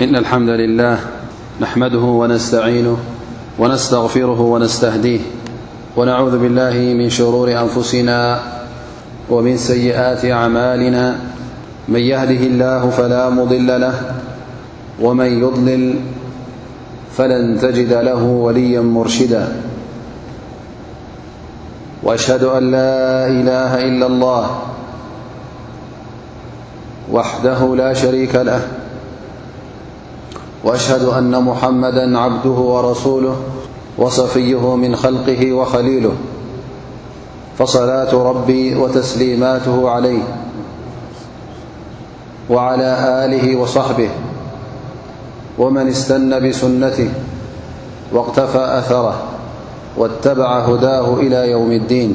إن الحمد لله نحمده ونستعينه ونستغفره ونستهديه ونعوذ بالله من شرور أنفسنا ومن سيئات أعمالنا من يهده الله فلا مضل له ومن يضلل فلن تجد له وليا مرشدا وأشهد أن لا إله إلا الله وحده لا شريك له وأشهد أن محمدا عبده ورسوله وصفيه من خلقه وخليله فصلاة ربي وتسليماته عليه وعلى آله وصحبه ومن استن بسنته واقتفى أثره واتبع هداه إلى يوم الدين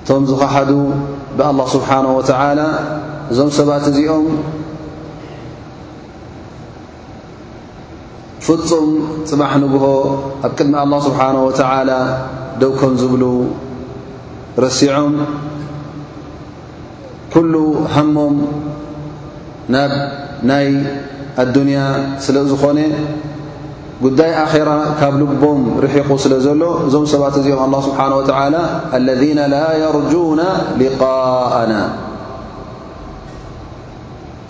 እቶም ዝኸሓዱ ብኣላህ ስብሓን ወተዓላ እዞም ሰባት እዚኦም ፍጹም ጽባሕ ንግሆ ኣብ ቅድሚ ኣላ ስብሓን ወተዓላ ደው ከም ዝብሉ ረሲዖም ኩሉ ሃሞም ናብ ናይ ኣዱንያ ስለ ዝኾነ ጉዳይ ኣኼራ ካብ ልቦም ርሒቑ ስለ ዘሎ እዞም ሰባት እዚኦም ኣላ ስብሓን ወተዓላ ኣለዚነ ላ የርጁና ሊቃኣና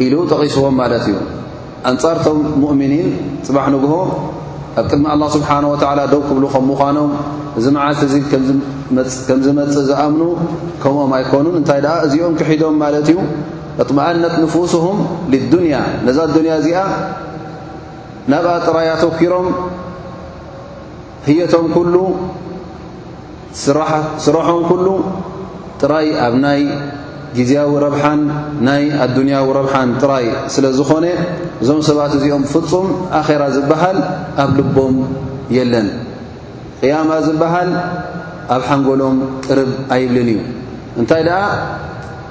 ኢሉ ጠቒስዎም ማለት እዩ። ኣንጻርቶም ሙእምኒን ጽባሕ ንግሆ ኣብ ቅድሚ ኣላ ስብሓን ወተዓላ ደው ክብሉ ከም ምዃኖም እዚ መዓልቲ እዚ ከም ዝመጽእ ዝኣምኑ ከምኦም ኣይኮኑን እንታይ ደኣ እዚኦም ክሒዶም ማለት እዩ እጥመኣነት ንፉስሁም ልዱንያ ነዛ ኣዱንያ እዚኣ ናብኣ ጥራይ ኣተኪሮም ህየቶም ኩሉ ስራሖም ኩሉ ጥራይ ኣብ ናይ ግዜያዊ ረብሓን ናይ ኣዱንያዊ ረብሓን ጥራይ ስለ ዝኾነ እዞም ሰባት እዚኦም ፍጹም ኣኼራ ዝበሃል ኣብ ልቦም የለን ቅያማ ዝበሃል ኣብ ሓንጎሎም ቅርብ ኣይብልን እዩ እንታይ ደኣ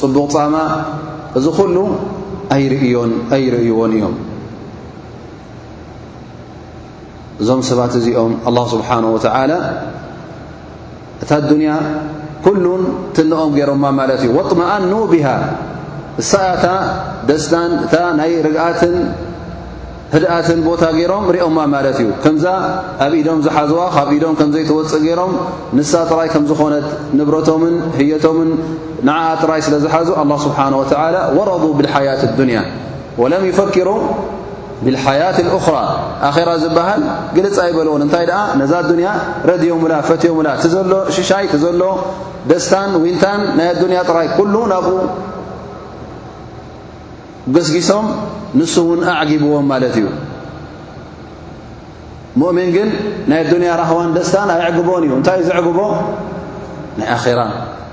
ጽቡቕ ጻማ እዚ ዅሉ ኣይርእዮን ኣይርእይዎን እዮም። እዞም ሰባት እዚኦም ኣላ ስብሓን ወተዓላ እታ ኣዱንያ ኩሉን ትንኦም ገይሮማ ማለት እዩ ወጥመኣኑ ብሃ እሳያታ ደስታን እታ ናይ ርግኣትን ህድኣትን ቦታ ገይሮም ሪኦማ ማለት እዩ። ከምዛ ኣብ ኢዶም ዝሓዝዋ ካብ ኢዶም ከም ዘይተወጽእ ገይሮም ንሳ ጥራይ ከም ዝኾነት ንብረቶምን ህየቶምን ንዓኣ ጥራይ ስለ ዝሓዙ ኣላህ ስብሓነሁ ወተዓላ ወረዱ ብልሓያት ኣዱንያ ወለም ይፈኪሩ ብልሓያት ልኡኽራ ኣኼራ ዝበሃል ግልጽ ኣይበልዎን እንታይ ደኣ ነዛ ኣዱንያ ረድዮምላ ፈትዮምላ እቲ ዘሎ ሽሻይ እቲ ዘሎ ደስታን ዊንታን ናይ ኣዱንያ ጥራይ ኩሉ ናብኡ ገስጊሶም ንሱ እውን ኣዕጊብዎም ማለት እዩ ሙእሚን ግን ናይ ኣዱንያ ራህዋን ደስታን ኣይዕግቦን እዩ እንታይ እዩ ዘዕግቦ ናይ ኣኼራ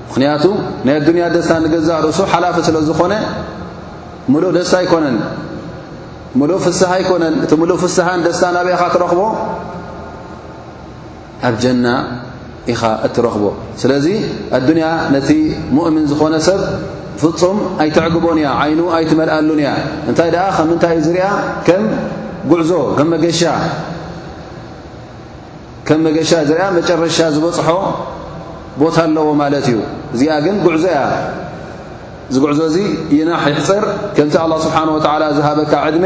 ምኽንያቱ ናይ ኣዱንያ ደስታ ንገዛእ ርእሱ ሓላፊ ስለ ዝኾነ ምሉእ ደስታ ኣይኮነን ምሉእ ፍስሃ ኣይኮነን እቲ ምሉእ ፍስሃን ደስታን ኣበኻ ትረኽቦ ኣብ ጀና ኢኻ እትረኽቦ ስለዚ ኣዱንያ ነቲ ሙእምን ዝኾነ ሰብ ፍጹም ኣይተዕግቦን እያ ዓይኑ ኣይትመልኣሉን እያ እንታይ ደኣ ከም ምንታይ እዩ ዝርኣ ከም ጉዕዞ ከም መገሻ ከም መገሻ ዝርኣ መጨረሻ ዝበጽሖ ቦታ ኣለዎ ማለት እዩ እዚኣ ግን ጉዕዞ እያ እዚ ጉዕዞ እዚ ይናሕ ይሕፅር ከምቲ ኣላ ስብሓን ወተዓላ ዝሃበካ ዕድመ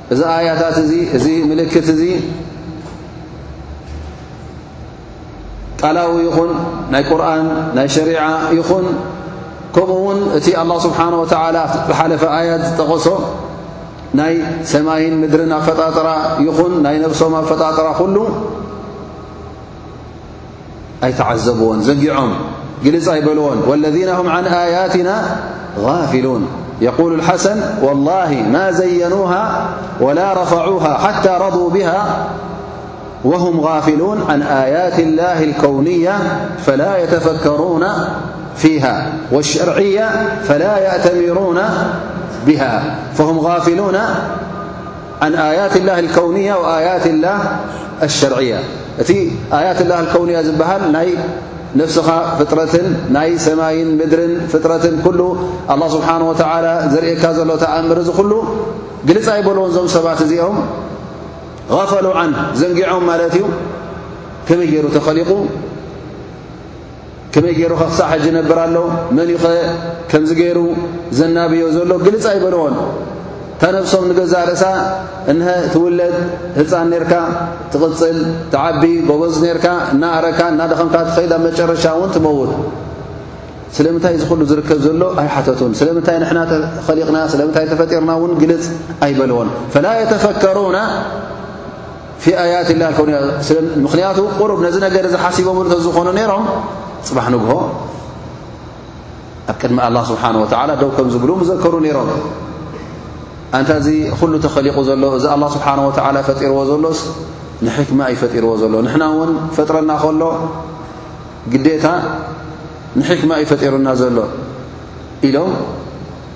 እዚ ኣያታት እዚ እዚ ምልክት እዚ ቃላዊ ይኹን ናይ ቁርን ናይ ሸሪዓ ይኹን ከምኡ ውን እቲ ኣላ ስብሓን ወተላ ዝሓለፈ ኣያት ዝጠቐሶ ናይ ሰማይን ምድርን ኣፈጣጥራ ይኹን ናይ ነብሶም ኣፈጣጥራ ኩሉ أيتعبون زعم جلأيبلون والذين هم عن آياتنا غافلون يقول الحسن والله ما زينوها ولا رفعوها حتى رضوا بها وهم غافلون عن آيات الله الكونية فلا يتفكرون فيها والشرعية فلا يأتمرون بهان ዓን ኣያት ላ ልከውንያ ኣያት ላ ኣሸርዕያ እቲ ኣያት ላ ልከውንያ ዝበሃል ናይ ነፍስኻ ፍጥረትን ናይ ሰማይን ምድርን ፍጥረትን ኩሉ ኣላ ስብሓን ወተዓላ ዘርእካ ዘሎ ተኣምር እዚ ኩሉ ግልፃ ኣይበልዎን ዞም ሰባት እዚኦም غፈሉ ዓን ዘንጊዖም ማለት እዩ ከመይ ገይሩ ተኸሊቑ ከመይ ገይሩኸ ክሳዕ ሕጂ ይነብር ኣሎ መን ዩኸ ከምዚ ገይሩ ዘናብዮ ዘሎ ግልጽ ኣይበልዎን እታ ነብሶም ንገዛእ ርእሳ እነሀ ትውለድ ህፃን ነርካ ትቕፅል ትዓቢ ጎበዝ ነርካ እናኣረካ እናደኸምካ ትኸይድ ኣብ መጨረሻ እውን ትመውት ስለምንታይ እዚ ኩሉ ዝርከብ ዘሎ ኣይሓተቱን ስለምንታይ ንሕና ተኸሊቕና ስለምንታይ ተፈጢርና እውን ግልጽ ኣይበልዎን ፈላ የተፈከሩና ፊ ኣያት ላ ኮ ምኽንያቱ ቁሩብ ነዚ ነገር እዚ ሓሲቦምሉ ተዝኾኑ ነይሮም ፅባሕ ንግሆ ኣብ ቅድሚ ኣላ ስብሓን ወተዓላ ደው ከም ዝብሉ ምዘከሩ ነይሮም ኣንታ እዚ ዅሉ ተኸሊቑ ዘሎ እዚ ኣላ ስብሓን ወተዓላ ፈጢርዎ ዘሎስ ንሕክማ እዩ ፈጢርዎ ዘሎ ንሕና እውን ፈጥረና ከሎ ግዴታ ንሕክማ እዩ ፈጢሩና ዘሎ ኢሎም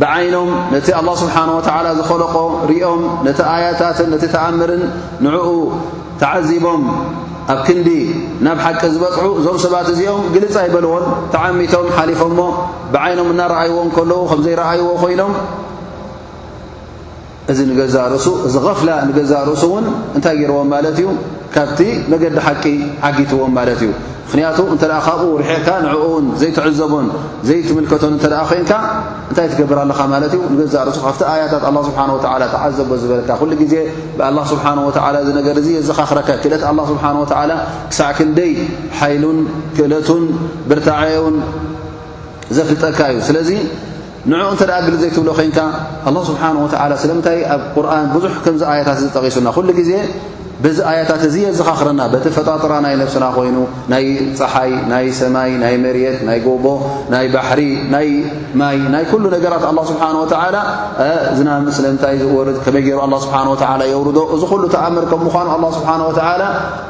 ብዓይኖም ነቲ ኣላ ስብሓን ወተዓላ ዝኸለቆ ርኦም ነቲ ኣያታትን ነቲ ተኣምርን ንዕኡ ተዓዚቦም ኣብ ክንዲ ናብ ሓቂ ዝበፅዑ እዞም ሰባት እዚኦም ግልፅ ኣይበልዎን ተዓሚቶም ሓሊፎ እሞ ብዓይኖም እናረኣይዎ ከለዉ ከምዘይረኣይዎ ኮይኖም እዚ ንገዛእ ርእሱ እዚ ቐፍላ ንገዛእ ርእሱ እውን እንታይ ገይርዎም ማለት እዩ ካብቲ መገዲ ሓቂ ዓጊትዎም ማለት እዩ ምኽንያቱ እንተ ካብኡ ርሒቕካ ንዕኡ ውን ዘይትዕዘቦን ዘይትምልከቶን እተ ኮንካ እንታይ ትገብር ኣለኻ ማለት እዩ ንገዛእ ርእሱ ካብቲ ኣያታት ኣላ ስብሓን ወተዓላ ተዓዘቦ ዝበለካ ኩሉ ግዜ ብኣላ ስብሓን ወተዓላ እዚ ነገር እዙ የዘኻኽረካ ክእለት ኣላ ስብሓን ወተዓላ ክሳዕ ክንደይ ሓይሉን ክእለቱን ብርታዐኡን ዘፍልጠካ እዩ ስለዚ ንዕኡ እንተ ግልጽ ዘይትብሎ ኴንካ ኣላ ስብሓን ወተዓላ ስለምንታይ ኣብ ቁርን ብዙሕ ከምዚ ኣያታት እዚ ጠቒሱና ኩሉ ግዜ በዚ ኣያታት እዚ የዘኻኽረና በቲ ፈጣጥራ ናይ ነፍስና ኮይኑ ናይ ፀሓይ ናይ ሰማይ ናይ መርት ናይ ጎቦ ናይ ባሕሪ ናይ ማይ ናይ ኩሉ ነገራት ኣላ ስብሓን ወተዓላ ዝና ስለምንታይ ዝወርድ ከመይ ገይሩ ኣላ ስብሓን ወተዓላ የውርዶ እዚ ኩሉ ተኣምር ከም ምዃኑ ኣላ ስብሓን ወተዓላ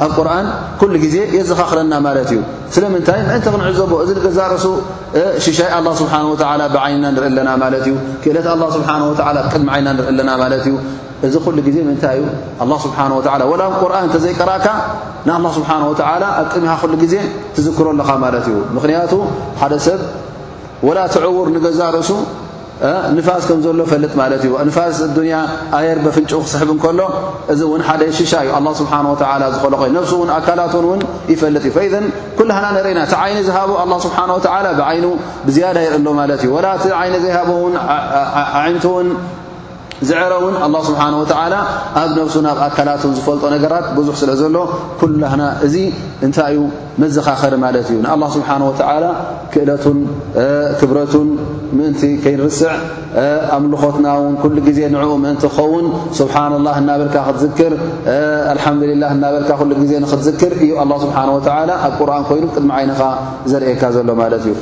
ኣብ ቁርን ኩሉ ግዜ የዘኻኽረና ማለት እዩ ስለምንታይ ምእንቲ ክንዕዘቦ እዚ ንገዛርሱ ሽሻይ ኣላ ስብሓን ወተዓላ ብዓይንና ንርኢ ኣለና ማለት እዩ ክእለት ኣላ ስብሓን ወተዓላ ብቅድሚ ዓይንና ንርኢ ኣለና ማለት እዩ እዚ ኩሉ ግዜ ምንታይ እዩ ኣላ ስብሓን ወተዓላ ወላ ብ ቁርን እንተዘይቀረእካ ንኣላ ስብሓን ወተዓላ ኣብ ቅድሚኻ ኩሉ ግዜ ትዝክሮ ኣለኻ ማለት እዩ ምኽንያቱ ሓደ ሰብ ወላ ትዕውር ንገዛ ርእሱ ንፋስ ከም ዘሎ ፈልጥ ማለት እዩ። ንፋስ ዱንያ ኣየር በፍንጭኡ ክስሕብ እንከሎ እዚ እውን ሓደ ሽሻ እዩ ኣላ ስብሓን ወተዓላ ዝኸለቆ እዩ። ነብሱ እውን ኣካላቱን እውን ይፈልጥ እዩ። ፈይዘን ኩልሃና ንርኢና እቲ ዓይኒ ዝሃቦ ኣላ ስብሓን ወተዓላ ብዓይኑ ብዝያዳ ይርኢ ኣሎ ማለት እዩ። ወላ እቲ ዓይኒ ዘይሃቦ እውን ኣዒንቱ እውን ዝዕረ እውን ኣላ ስብሓን ወተዓላ ኣብ ነብሱን ኣብ ኣካላቱን ዝፈልጦ ነገራት ብዙሕ ስለ ዘሎ ኩላህና እዚ እንታይ እዩ መዘኻኸሪ ማለት እዩ ንኣላ ስብሓን ወተዓላ ክእለቱን ክብረቱን ምእንቲ ከይንርስዕ ኣምልኾትና እውን ኩሉ ግዜ ንዕኡ ምእንቲ ክኸውን ስብሓን ላህ እናበልካ ክትዝክር ኣልሓምዱሊላ እናበልካ ኩሉ ግዜ ንክትዝክር እዩ ኣላ ስብሓን ወተዓላ ኣብ ቁርን ኮይኑ ቅድሚ ዓይንኻ ዘርእካ ዘሎ ማለት እዩ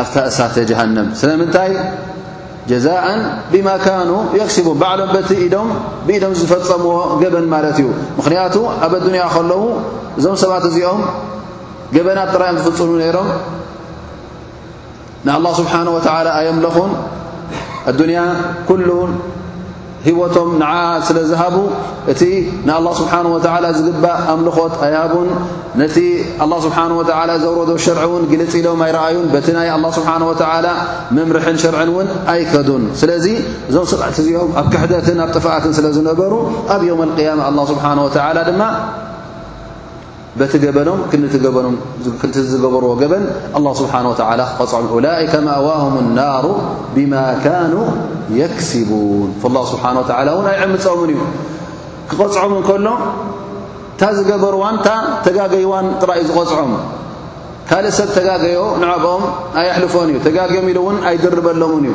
ኣፍታ እሳተ ጀሃነም ስለምንታይ ጀዛኣን ብማ ካኑ የክስቡን ባዕሎም በቲ ኢዶም ብኢዶም ዝፈፀምዎ ገበን ማለት እዩ ምክንያቱ ኣብ ኣዱንያ ከለዉ እዞም ሰባት እዚኦም ገበናት ጥራዮም ዝፍፅሙ ነይሮም ንኣላ ስብሓን ወተላ ኣየምለኹን ኣዱንያ ኩሉን ህይወቶም ንዓ ስለ ዝሃቡ እቲ ንኣላ ስብሓን ወተዓላ ዝግባእ ኣምልኾት ኣይሃቡን ነቲ ኣላ ስብሓን ወተዓላ ዘውረዶ ሸርዒ እውን ግልፂ ኢሎም ኣይረኣዩን በቲ ናይ ኣላ ስብሓን ወተዓላ መምርሕን ሸርዕን እውን ኣይከዱን ስለዚ እዞም ስብዕት እዚኦም ኣብ ክሕደትን ኣብ ጥፍኣትን ስለ ዝነበሩ ኣብ ዮም ኣልቅያማ ኣላ ስብሓን ወተዓላ ድማ በቲ ገበኖም ክንቲ ገበኖም ክንቲ ዝገበርዎ ገበን ኣላህ ስብሓን ወተዓላ ክቐፅዖም ኡላይከ ማእዋሁም ናሩ ብማ ካኑ የክስቡን ላ ስብሓን ወተዓላ እውን ኣይዕምፆምን እዩ ክቐፅዖም እንከሎ እታ ዝገበርዋን እታ ተጋገይዋን ጥራይ እዩ ዝቐፅዖም ካልእ ሰብ ተጋገዮ ንዕኦም ኣየሕልፎን እዩ ተጋግዮም ኢሉ እውን ኣይድርበሎምን እዩ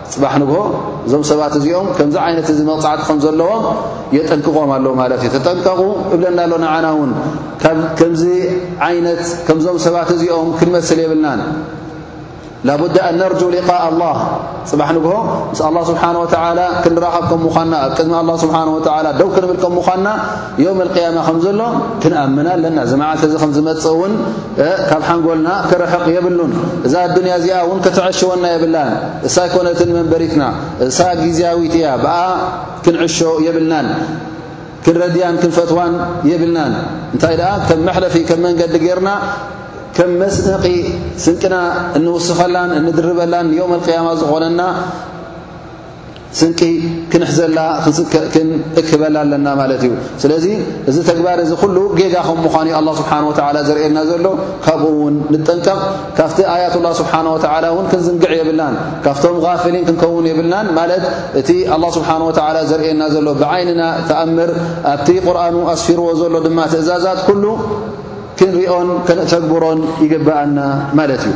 ጽባሕ ንግሆ እዞም ሰባት እዚኦም ከምዚ ዓይነት እዚ መቕጻዕቲ ከም ዘለዎም የጠንቅቖም ኣሎ ማለት እዩ ተጠንቀቑ እብለና ኣሎ ንዓና እውን ከምዚ ዓይነት ከምዞም ሰባት እዚኦም ክንመስል የብልናን ላቡዳ ኣን ነርጁ ሊቃእ ኣላ ፅባሕ ንግሆ ምስ ኣላ ስብሓን ወተዓላ ክንራኸብ ከም ምዃንና ኣብ ቅድሚ ኣላ ስብሓን ወተዓላ ደው ክንብል ከም ምዃንና ዮም ኣልቅያማ ከም ዘሎ ክንኣምን ኣለና እዚ መዓልቲ እዚ ከም ዝመጽእ እውን ካብ ሓንጎልና ክርሕቕ የብሉን እዛ ኣዱንያ እዚኣ እውን ከተዐሸወና የብላን እሳ ኣይኮነትን መንበሪትና እሳ ግዜያዊት እያ ብኣ ክንዕሾ የብልናን ክንረድያን ክንፈትዋን የብልናን እንታይ ደኣ ከም መሕለፊ ከም መንገዲ ጌርና ከም መስነቒ ስንቅና እንውስኸላን እንድርበላን ዮም ኣልቅያማ ዝኾነና ስንቂ ክንሕዘላ ክንክበላ ኣለና ማለት እዩ ስለዚ እዚ ተግባር እዚ ኩሉ ጌጋ ከም ምዃኑ ኣ ስብሓ ወ ዘርእየና ዘሎ ካብኡ ውን ንጠንቀቕ ካብቲ ኣያት ላ ስብሓ ወ ውን ክንዝንግዕ የብልናን ካብቶም ጋፍሊን ክንከውን የብልናን ማለት እቲ ኣላ ስብሓ ወ ዘርእየና ዘሎ ብዓይንና ተኣምር ኣብቲ ቁርኑ ኣስፊርዎ ዘሎ ድማ ትእዛዛት ኩሉ ክንሪኦን ከነተግብሮን ይግብኣና ማለት እዩ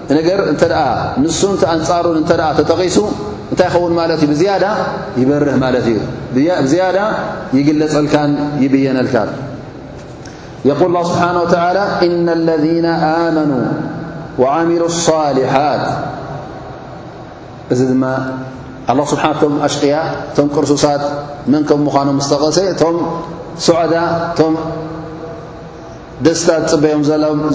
እቲ ነገር እንተ ንሱን ተኣንጻሩን እንተ ተጠቒሱ እንታይ ይኸውን ማለት እዩ ብዝያዳ ይበርህ ማለት እዩ ብዝያዳ ይግለጸልካን ይብየነልካን የቁል ላ ስብሓን ወተላ እና ለذነ ኣመኑ ወዓሚሉ صሊሓት እዚ ድማ ኣላ ስብሓን ቶም ኣሽቅያ እቶም ቅርሱሳት መን ከም ምዃኖም ዝተቐሰ እቶም ሱዕዳ እቶም ደስታ ዝጽበዮም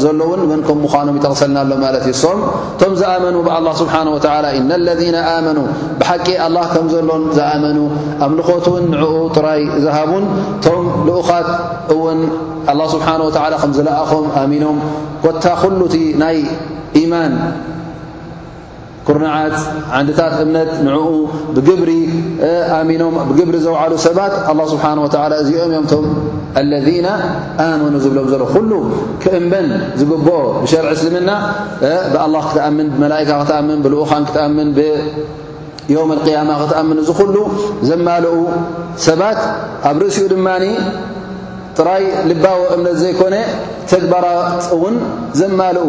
ዘሎው መን ከም ምዃኖም ይጠቕሰልና ኣሎ ማለት እዩ ሶም እቶም ዝኣመኑ ብኣላ ስብሓን ወተላ እነ ለذነ ኣመኑ ብሓቂ ኣላ ከም ዘሎን ዝኣመኑ ኣምልኾት እውን ንዕኡ ጥራይ ዝሃቡን እቶም ልኡኻት እውን ኣላ ስብሓን ወተላ ከም ዝለኣኾም ኣሚኖም ኮታ ኩሉ እቲ ናይ ኢማን ኩርንዓት ዓንድታት እምነት ንኡ ብግብሪ ኣሚኖም ብግብሪ ዘውዓሉ ሰባት ኣላ ስብሓን ወተላ እዚኦም እዮም ቶም ኣለና ኣመኑ ዝብሎም ዘሎ ኩሉ ክእመን ዝግብኦ ብሸርዒ እስልምና ብኣላ ክትኣምን ብመላእካ ክትኣምን ብልኡኻን ክትኣምን ብዮም ቅያማ ክትኣምን እዚ ኩሉ ዘማልኡ ሰባት ኣብ ርእሲኡ ድማ ጥራይ ልባዊ እምነት ዘይኮነ ተግባራት እውን ዘማልኡ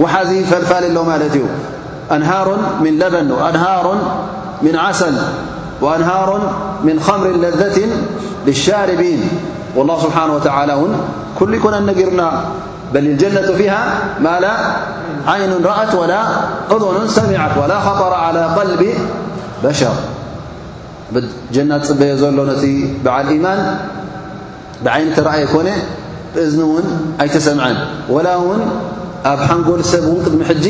وحذ فلفل ل لت أنهار من لبن وأنهار من عسل وأنهار من خمر لذة للشاربين والله سبحانه وتعالى ن كل يكن نرن بل الجنة فيها ما لا عين رأت ولا عذن سمعت ولا خطر على قلب بشر جن ፅبي ل نت بعل إيمان ብዓይኒ ተረኣየ ኮነ ብእዝኒ እውን ኣይተሰምዐን ወላ እውን ኣብ ሓንጎል ሰብ እውን ቅድሚ ሕጂ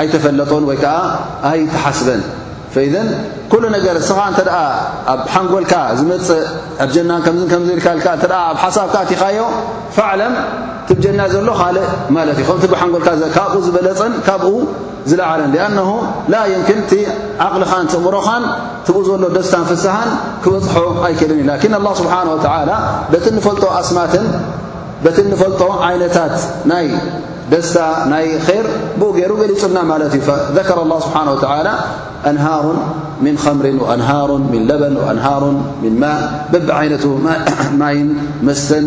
ኣይተፈለጦን ወይ ከዓ ኣይተሓስበን ፈኢዘን ኩሉ ነገር እስኻ እንተ ኣብ ሓንጎልካ ዝመፅእ ኣብ ጀና ከምዝ ከምዘ ኢልካ ልካ እተ ኣብ ሓሳብካ እቲኻዮ ፋዕለም ትብ ጀና ዘሎ ካልእ ማለት እዩ ከምቲ ብሓንጎልካ ካብኡ ዝበለፅን ካብኡ ዝለዓለን ሊኣነሁ ላ የምኪን እቲ ዓቕልኻን ትእምሮኻን ትብኡ ዘሎ ደስታን ፍስሃን ክበጽሖ ኣይክእልን እዩ ላኪን ኣላ ስብሓን ወተዓላ በቲ እንፈልጦ ኣስማትን በቲ እንፈልጦ ዓይነታት ናይ ደስታ ናይ ር ብኡ ገይሩ ገሊጹልና ማለት እዩ ዘከረ ላ ስብሓን ወተዓላ ኣንሃሩን ምን ኸምሪን ኣንሃሩን ምን ለበን ኣንሃሩን ምን ማ በብ ዓይነቱ ማይን መስተን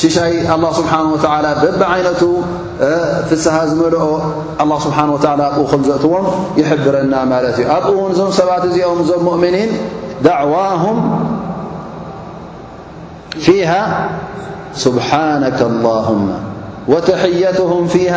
ሽሻይ ኣላህ ስብሓን ወተዓላ በቢ ዓይነቱ ፍስሃ ዝመልኦ ኣላ ስብሓን ወተዓላ ኣብኡ ከም ዘእትዎም ይሕብረና ማለት እዩ ኣብኡ እውን እዞም ሰባት እዚኦም እዞም ሙእምኒን ዳዕዋሁም ፊሃ ስብሓነከ ኣላሁማ ወተሕየትሁም ፊሃ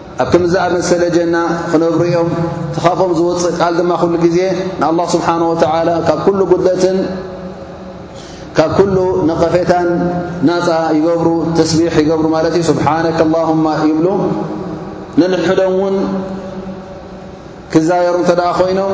ኣብ ከምዚ ዝኣመሰለ ጀና ክነብሩ እዮም ተኻፎም ዝወፅእ ቃል ድማ ኩሉ ግዜ ንኣላህ ስብሓን ወተዓላ ካብ ኩሉ ጉድለትን ካብ ኩሉ ነቐፌታን ናፃ ይገብሩ ተስቢሕ ይገብሩ ማለት እዩ ስብሓነከ ላሁማ ይብሉ ነንሕዶም እውን ክዛየሩ እንተ ደኣ ኮይኖም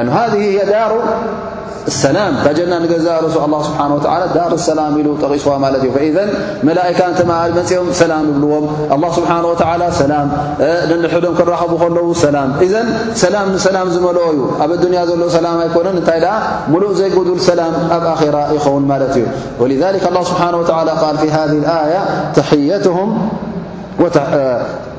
ኣ ሃذ ዳሩ ሰላም እታ ጀና ንገዛእ ርእሱ ኣላ ስብሓን ወላ ዳር ሰላም ኢሉ ጠቒስዋ ማለት እዩ ኢዘን መላእካ ንተምሃሪ መፅኦም ሰላም ይብልዎም ኣላ ስብሓን ወላ ሰላም ንንሕዶም ክራኸቡ ከለዉ ሰላም እዘን ሰላም ንሰላም ዝመልኦ እዩ ኣብ ኣዱንያ ዘሎ ሰላም ኣይኮነን እንታይ ደኣ ሙሉእ ዘይጉዱል ሰላም ኣብ ኣኼራ ይኸውን ማለት እዩ ወሊክ ኣላ ስብሓን ወላ ቃል ሃ ኣያ ተሕየትም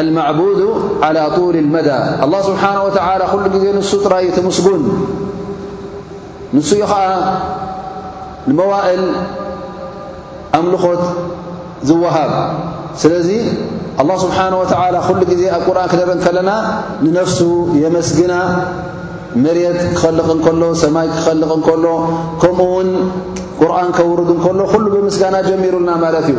ኣልማዕቡዱ ዓላ ጡል ልመዳ ኣላ ስብሓን ወተዓላ ኩሉ ግዜ ንሱ ጥራይ እዩ ትምስጉን ንሱ እዩ ኸዓ ንመዋእል ኣምልኾት ዝወሃብ ስለዚ ኣላ ስብሓን ወተዓላ ኩሉ ግዜ ኣብ ቁርን ክደር ከለና ንነፍሱ የመስግና መሬት ክኸልቕ እንከሎ ሰማይ ክኸልቕ እንከሎ ከምኡ ውን ቁርን ከውርድ እንከሎ ኩሉ ብምስጋና ጀሚሩልና ማለት እዩ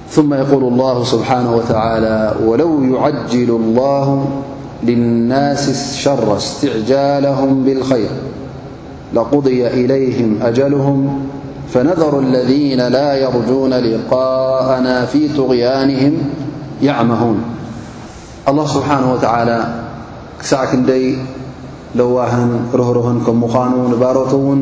ثم يقول الله سبحانه وتعالى ولو يعجل الله للناس اشر استعجالهم بالخير لقضي إليهم أجلهم فنذروا الذين لا يرجون لقاءنا في طغيانهم يعمهون الله سبحانه وتعالى سعكي ለዋህን ርህርህን ከም ምዃኑ ንባሮት እውን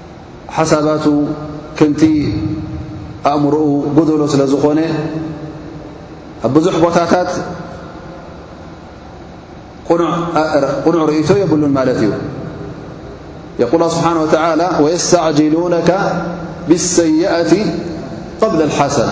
ሓሳባቱ ክምቲ ኣእምሮኡ ጎደሎ ስለ ዝኾነ ኣብ ብዙሕ ቦታታት ቁኑዕ ርእቶ የብሉን ማለት እዩ የቁል ስብሓን ወተላ ወየስተዕጅሉነካ ብሰይኣቲ ቐብለ ሓሰና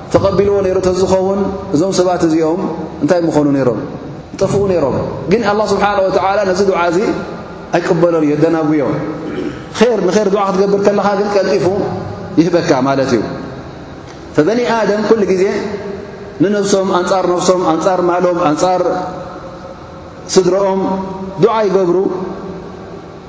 ተቐቢልዎ ነይሩ ተዝኸውን እዞም ሰባት እዚኦም እንታይ ምኾኑ ነይሮም ይጠፍኡ ነይሮም ግን ኣላ ስብሓን ወተዓላ ነዚ ዱዓ እዙ ኣይቅበሎን እዩ የደናጉዮ ር ንር ዱዓ ክትገብር ከለኻ ግን ቀልጢፉ ይህበካ ማለት እዩ ፈበኒ ኣደም ኩሉ ግዜ ንነብሶም ኣንጻር ነፍሶም ኣንጻር ማሎም ኣንጻር ስድረኦም ዱዓ ይገብሩ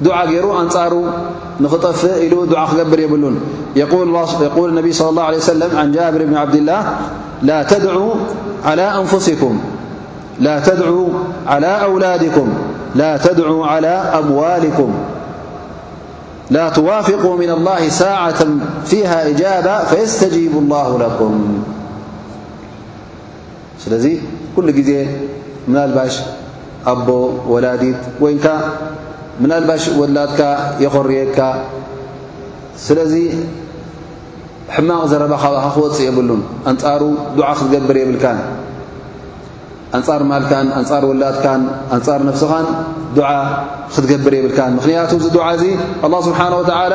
دعة ير أنر نخطف ل دعة قبر يبلن يقول النبي صلى الله عليه وسلم عن جابر بن عبد الله لىأسكل تدعو على أولادكم لا تدعو على أموالكم لا توافقوا من الله ساعة فيها إجابة فيستجيب الله لكم ስለዚ ኩሉ ግዜ ምናልባሽ ኣቦ ወላዲት ወይንካ ምናልባሽ ወላድካ የኾርየካ ስለዚ ሕማቕ ዘረባ ካባኻ ክወፅእ የብሉን ኣንፃሩ ዱዓ ክትገብር የብልካን ኣንፃር ማልካን ኣንፃር ወላድካን ኣንፃር ነፍስኻን ዱዓ ክትገብር የብልካን ምኽንያቱ እዚ ዱዓ እዚ ኣላ ስብሓን ወተዓላ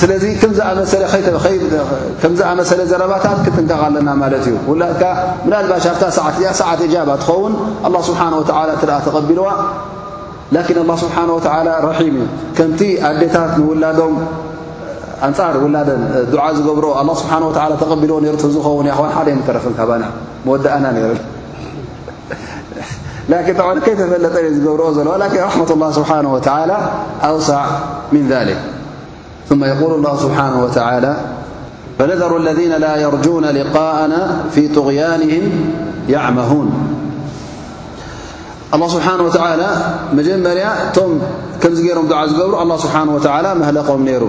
ስለዚ ከምዝኣመሰለ ዘረባታት ክጥንቀቕ ኣለና ማለት እዩ ውላድካ ምናልባሽ ኣብታ ሰዓት እዚኣ ሰዓት እጃባ ትኸውን ኣላ ስብሓን ወተላ እተ ተቐቢልዋ ላኪን ኣላ ስብሓን ወተላ ረሒም እዩ ከምቲ ኣዴታት ንውላዶም ኣንጻር ውላደን ድዓ ዝገብሮ ኣላ ስብሓን ወላ ተቐቢልዎ ነርቱ ዝኸውን ይኸን ሓደ ም ተረፍን ካባና መወእና ሩ لكن طبعا كيف فل ر للكن رحمة الله سبحانه وتعالى أوسع من ذلك ثم يقول الله سبحانه وتعالى فنذر الذين لا يرجون لقاءنا في طغيانهم يعمهون الله سبحانه وتعالى مجمر كميرم ع بر الله سبحانه وتعالى مهلقم نر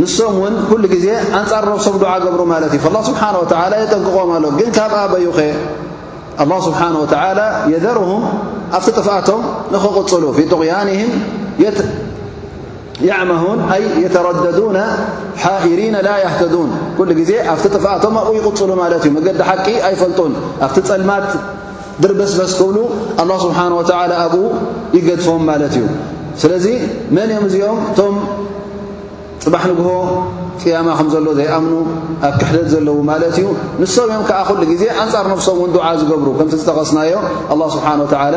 ንሶም ውን ኩሉ ግዜ ኣንጻር ነብሶም ዱዓ ገብሩ ማለት እዩ ላ ስብሓን ወተላ የጠንቅቖም ኣሎ ግን ካብ ኣበዩኸ ኣላ ስብሓን ወተላ የደርሁም ኣብቲ ጥፍኣቶም ንኽቕፅሉ ፊ ጥቕያንህም የዕመሁን ኣይ የተረደዱና ሓኢሪና ላ ያህተዱን ኩሉ ግዜ ኣብቲ ጥፍኣቶም ኣብኡ ይቕፅሉ ማለት እዩ መገዲ ሓቂ ኣይፈልጡን ኣብቲ ፀልማት ድርበስበስ ክብሉ ኣላ ስብሓን ወተዓላ ኣብኡ ይገድፎም ማለት እዩ ስለዚ መን እዮም እዚኦም እቶም ፅባሕ ንግሆ ቅያማ ከም ዘሎ ዘይኣምኑ ኣብ ክሕደት ዘለዉ ማለት እዩ ንሶም እዮም ከዓ ኩሉ ግዜ ኣንፃር ነፍሶም እውን ዱዓ ዝገብሩ ከምቲ ዝጠቐስናዮ ኣላ ስብሓን ወተዓላ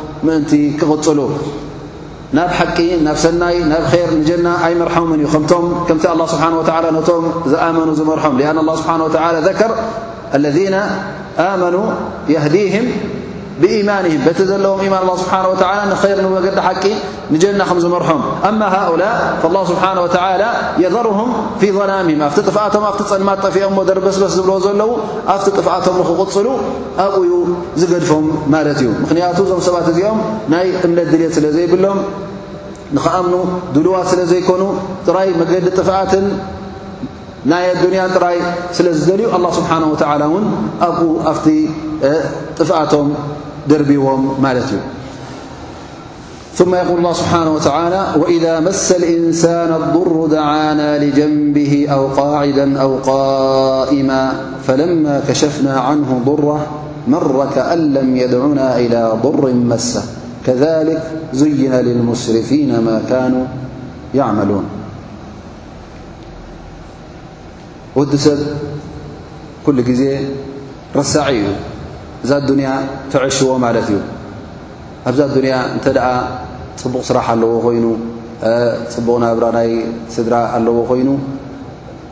ምእንቲ ክቕጽሉ ናብ ሓቂ ናብ ሰናይ ናብ ር ንጀና ኣይመርሖምን እዩ ከምቶም ከምቲ ኣላ ስብሓን ወላ ነቶም ዝኣመኑ ዝመርሖም ኣን ላ ስብሓን ወላ ዘከር ለذና ኣመኑ የህዲህም ብኢማንህም በቲ ዘለዎም ኢማን ስብሓን ወላ ንር ንመገዲ ሓቂ ንጀና ከም ዝመርሖም ኣማ ሃኡላእ ላሁ ስብሓን ወተላ የዘርሁም ፊ ላምህም ኣብቲ ጥፍኣቶም ኣብቲ ጸልማት ጠፊኦሞ ደርበስበስ ዝብልዎ ዘለዉ ኣብቲ ጥፍኣቶም ንክቕጽሉ ኣብኡ ዩ ዝገድፎም ማለት እዩ ምኽንያቱ እዞም ሰባት እዚኦም ናይ እምነት ድልት ስለ ዘይብሎም ንክኣምኑ ድልዋት ስለ ዘይኮኑ ጥራይ መገዲ ጥፍኣትን ናይ ኣዱንያ ጥራይ ስለ ዝደልዩ ኣላ ስብሓን ወተላ እውን ኣብኡ ኣብቲ ጥፍኣቶም ደርብዎም ማለት እዩ ثم يقول الله سبحانه وتعالى وإذا مس الإنسان الضر دعانا لجنبه أو قاعدا أو قائما فلما كشفنا عنه ضره مر كأن لم يدعنا إلى ضر مسة كذلك زين للمسرفين ما كانوا يعملونكلزساع ወዲ ሰብ ኩሉ ግዜ ረሳዒ እዩ እዛ ኣዱንያ ተዐሽዎ ማለት እዩ ኣብዛ ኣዱንያ እንተ ደኣ ጽቡቕ ስራሕ ኣለዎ ኮይኑ ጽቡቕ ናብራ ናይ ስድራ ኣለዎ ኮይኑ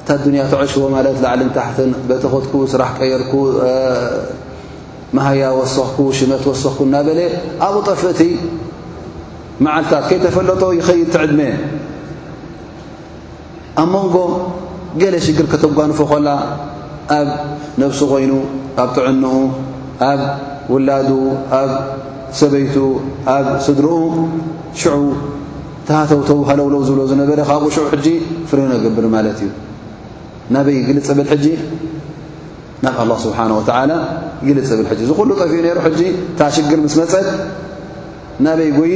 እታ ኣዱንያ ተዐሽዎ ማለት ላዕልን ታሕትን በቲ ኸትኩ ስራሕ ቀየርኩ መሃያ ወሰኽኩ ሽመት ወሰኽኩ እናበለ ኣብኡ ጠፍእቲ መዓልታት ከይተፈለጦ ይኸይድ ትዕድመ ኣብ መንጎ ገለ ሽግር ከተጓንፎ ኮላ ኣብ ነብሱ ኮይኑ ኣብ ጥዕንኡ ኣብ ውላዱ ኣብ ሰበይቱ ኣብ ስድርኡ ሽዑ ተሃተውተው ሃለውለው ዝብሎ ዝነበረ ካብኡ ሽዑ ሕጂ ፍሬ ነገብር ማለት እዩ ናበይ ግልጽ ብል ሕጂ ናብ ኣላ ስብሓን ወተዓላ ግልጽ ብል ሕጂ ዝኹሉ ጠፍኡ ነይሩ ሕጂ እታ ሽግር ምስ መፀት ናበይ ጎይ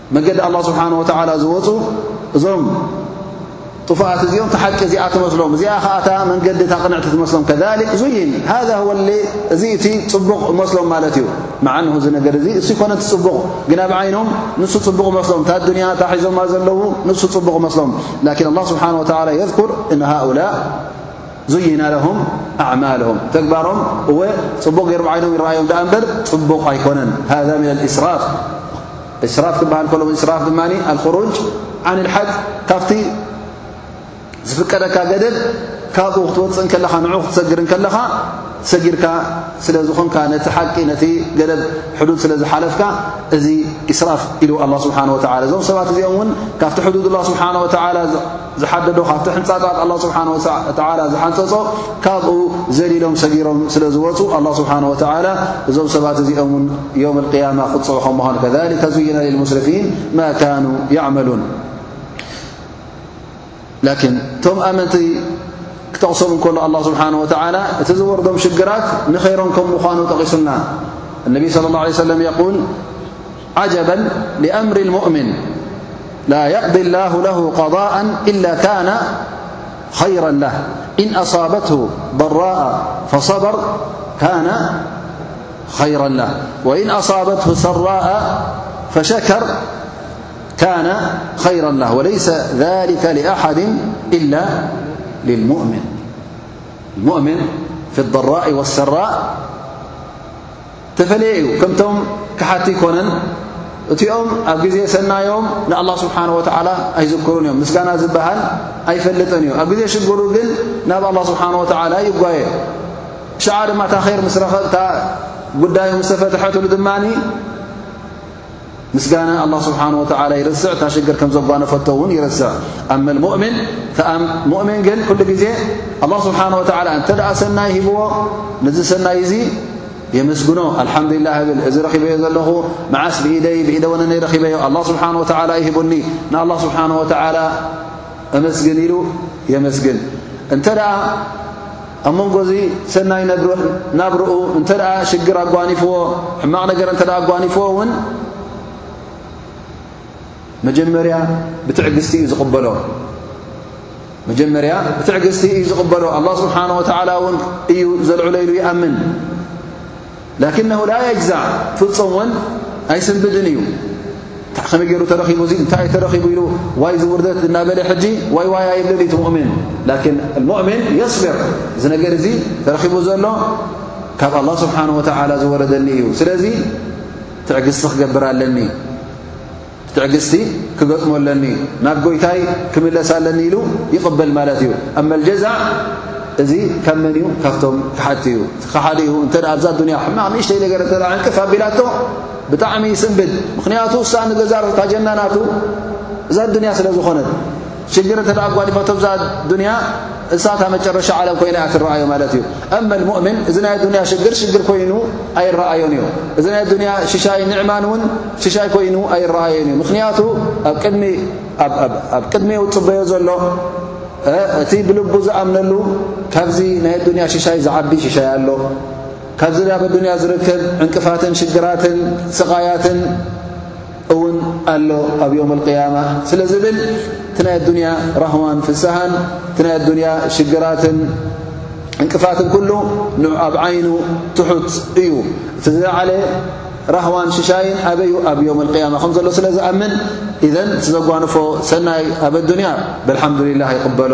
መገዲ ኣላህ ስብሓን ወተዓላ ዝወፁ እዞም ጥፉኣት እዚኦም እቲ ሓቂ እዚኣ ትመስሎም እዚኣ ኸዓ እታ መንገዲ እታ ቕንዕቲ ትመስሎም ከሊክ ዙይን ሃዛ ወለ እዚ እቲ ፅቡቕ እመስሎም ማለት እዩ መዓንሁ እዚ ነገር እዙ እሱ ይኮነ እቲ ፅቡቕ ግን ኣብ ዓይኖም ንሱ ፅቡቕ እመስሎም እታ ኣዱንያ እታ ሒዞማ ዘለዉ ንሱ ፅቡቕ እመስሎም ላኪን ኣላ ስብሓን ወተላ የዝኩር እነ ሃኡላ ዙይና ለሁም ኣዕማልም ተግባሮም እወ ፅቡቕ ገይሮም ዓይኖም ይረኣዮም ድኣ እምበር ፅቡቕ ኣይኮነን ሃዛ ምን ኣልእስራፍ እስራፍ ክበሃል ከሎ እስራፍ ድማ ኣልክሩጅ ዓን ልሓድ ካብቲ ዝፍቀደካ ገደብ ካብኡ ክትወፅእ ከለኻ ንዑ ክትሰግር ከለኻ ሰጊርካ ስለ ዝኾንካ ነቲ ሓቂ ነቲ ገደብ ሕዱድ ስለ ዝሓለፍካ እዚ እስራፍ ኢሉ ኣላ ስብሓን ወላ እዞም ሰባት እዚኦም እውን ካብቲ ሕዱድ ላ ስብሓን ወላ ዝሓደዶ ካብቲ ሕንጻጻት ኣላ ስብሓን ወተዓላ ዝሓንጸጾ ካብኡ ዘሊሎም ሰጊሮም ስለ ዝወፁ ኣላ ስብሓን ወተዓላ እዞም ሰባት እዚኦም ውን ዮም ልቅያማ ክፅዑ ከም ምዃኑ ከሊከ ዝይና ልልሙስርፊን ማ ካኑ ያዕመሉን ላኪን እቶም ኣመንቲ ክጠቕሶም እንከሎ ኣላ ስብሓን ወተዓላ እቲ ዝወርዶም ሽግራት ንኸይሮም ከም ምዃኑ ጠቒሱና እነቢይ ስለ ላ ለ ሰለም የቁል عجبا لأمر المؤمن لا يقضي الله له قضاء إلا كان خيرا له إن أصابته ضراء فصبر كان خيرا له وإن أصابته سراء فشكر كن خيرا له وليس ذلك لأحد إلا للمؤمن الؤن في الضراء والسراء ተፈለየ እዩ ከምቶም ክሓቲ ይኮነን እቲኦም ኣብ ግዜ ሰናዮም ንኣላ ስብሓን ወተዓላ ኣይዝክሩን እዮም ምስጋና ዝበሃል ኣይፈልጥን እዩ ኣብ ግዜ ሽግሩ ግን ናብ ኣላ ስብሓን ወተዓላ ይጓየ ብሸዓ ድማ ታኼር ምስ ረኸብታ ጉዳዩ ምስተፈትሐትሉ ድማኒ ምስጋና ኣላ ስብሓን ወተላ ይርስዕ እታ ሽግር ከም ዘጓነፈቶ እውን ይርስዕ ኣመል ሙእምን ም ሙእምን ግን ኩሉ ግዜ ኣላ ስብሓን ወተላ እንተ ደኣ ሰናይ ሂብዎ ንዚ ሰናይ እዙ የመስግኖ ኣልሓምዱላ ብል እዚ ረኺበዮ ዘለኹ መዓስ ብኢደይ ብኢደ ወነነ ረኺበዮ ኣላ ስብሓን ወተላ ይሂቡኒ ንኣላ ስብሓን ወተላ ኣመስግን ኢሉ የመስግን እንተ ደኣ ኣብ መንጎዚ ሰናይ ናብርኡ እንተ ሽግር ኣጓኒፍዎ ሕማቕ ነገር እተ ኣጓኒፍዎ እውን መጀመርያ ብትዕግስቲ እዩ ዝቕበሎ መጀመርያ ብትዕግስቲ እዩ ዝቕበሎ ኣላ ስብሓን ወተዓላ እውን እዩ ዘልዕለኢሉ ይኣምን ላኪነሁ ላ የጅዛዕ ፍጹም ውን ኣይስንብድን እዩ ታይ ከመይ ገይሩ ተረኺቡ እዚ እንታይ ዩ ተረኺቡ ኢሉ ዋይ ዚ ውርደት እናበለ ሕጂ ዋይ ዋይ ኣይብልን እዩ ሙእምን ላኪን ሙእምን የስብር እዚ ነገር እዚ ተረኺቡ ዘሎ ካብ ኣላ ስብሓን ወተዓላ ዝወረደኒ እዩ ስለዚ ትዕግስቲ ክገብር ኣለኒ ትዕግስቲ ክገጥሞ ኣለኒ፣ ናብ ጎይታይ ክምለስ ኣለኒ ኢሉ ይቕበል ማለት እዩ። ኣመ ልጀዛእ እዚ ካብ መን እዩ? ካብቶም ክሓድቲ እዩ። እቲ ክሓዲ እዩ እንተ ኣብዛ ኣዱንያ ሕማቕ ንእሽተይ ነገር እተ ዕንቅፍ ኣቢላቶ ብጣዕሚ ይስንብድ። ምኽንያቱ እሳ ንገዛርታ ጀናናቱ እዛ ኣዱንያ ስለ ዝኾነት። ሽግር እንተ ኣጓኒፈቶ እዛ ዱንያ እሳ እታ መጨረሻ ዓለም ኮይና እያ ትረኣዮ ማለት እዩ እመ ሙእምን እዚ ናይ ኣዱንያ ሽግር ሽግር ኮይኑ ኣይረኣዮን እዩ እዚ ናይ ኣዱንያ ሽሻይ ንዕማን እውን ሽሻይ ኮይኑ ኣይረኣዮን እዩ ምኽንያቱ ኣብ ቅድሚ ውፅበዮ ዘሎ እቲ ብልቡ ዝኣምነሉ ካብዚ ናይ ኣዱንያ ሽሻይ ዝዓቢ ሽሻይ ኣሎ ካብዚ ናብ ኣዱንያ ዝርከብ ዕንቅፋትን ሽግራትን ስቓያትን እውን ኣሎ ኣብ ዮም ኣልቅያማ ስለ ዝብል እቲ ናይ ኣዱንያ ራህዋን ፍስሃን እቲ ናይ ኣዱንያ ሽግራትን ዕንቅፋትን ኩሉ ኣብ ዓይኑ ትሑት እዩ እቲ ዝለዓለ ራህዋን ሽሻይን ኣበዩ ኣብ ዮም ቅያማ ከም ዘሎ ስለ ዝኣምን እዘን ዘጓንፎ ሰናይ ኣብ ኣዱንያ ብልሓምዱልላህ ይቕበሎ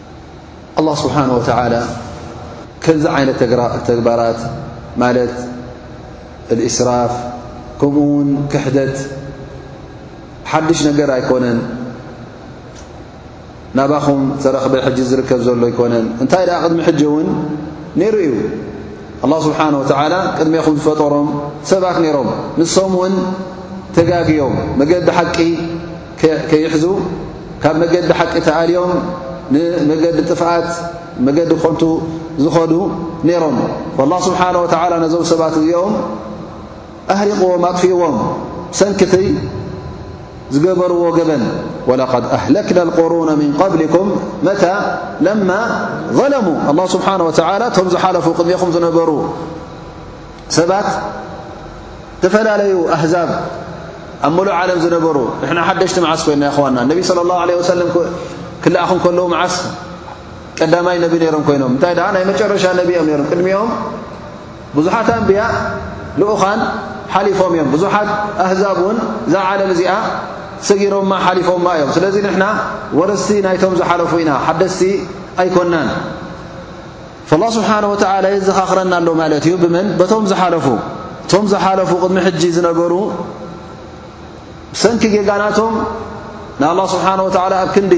ኣላህ ስብሓን ወተዓላ ከምዚ ዓይነት ተግባራት ማለት እስራፍ ከምኡ ውን ክሕደት ሓድሽ ነገር ኣይኮነን ናባኹም ተረኽበ ሕጂ ዝርከብ ዘሎ ኣይኮነን እንታይ ደኣ ቅድሚ ሕጂ እውን ነይሩ እዩ ኣላ ስብሓን ወተዓላ ቅድሜኹም ዝፈጠሮም ሰባት ነይሮም ንሶም እውን ተጋግዮም መገዲ ሓቂ ከይሕዙ ካብ መገዲ ሓቂ ተኣልዮም ንመገዲ ጥፍኣት መገዲ ኮንቱ ዝኸዱ ነይሮም ላ ስብሓን ወተዓላ ነዞም ሰባት እዚኦም ኣህሪቕዎም ኣጥፍእዎም ሰንኪቲ ዝገበርዎ ገበን ወለቐድ ኣህለክና ልቁሩነ ምን ቐብሊኩም መታ ለማ ዘለሙ ኣላ ስብሓን ወተዓላ እቶም ዝሓለፉ ቅድሚኹም ዝነበሩ ሰባት ዝተፈላለዩ ኣህዛብ ኣብ መሉእ ዓለም ዝነበሩ ንሕና ሓደሽቲ መዓስ ኮይና ይኸዋና ነቢ ስለ ላሁ ለ ወሰለም ክልኣኹ ከለዉ መዓስ ቀዳማይ ነቢ ነይሮም ኮይኖም እንታይ ደኣ ናይ መጨረሻ ነቢ እዮም ነሮም ቅድሚኦም ብዙሓት ኣንብያ ልኡኻን ሓሊፎም እዮም ብዙሓት ኣህዛብ እውን እዛ ዓለም እዚኣ ሰጊሮማ ሓሊፎማ እዮም ስለዚ ንሕና ወረስቲ ናይቶም ዝሓለፉ ኢና ሓደስቲ ኣይኮናን ላህ ስብሓን ወተዓላ የዘኻኽረና ኣሎ ማለት እዩ ብመን በቶም ዝሓለፉ እቶም ዝሓለፉ ቅድሚ ሕጂ ዝነበሩ ብሰንኪ ጌጋናቶም ንኣላ ስብሓን ወተዓላ ኣብ ክንዲ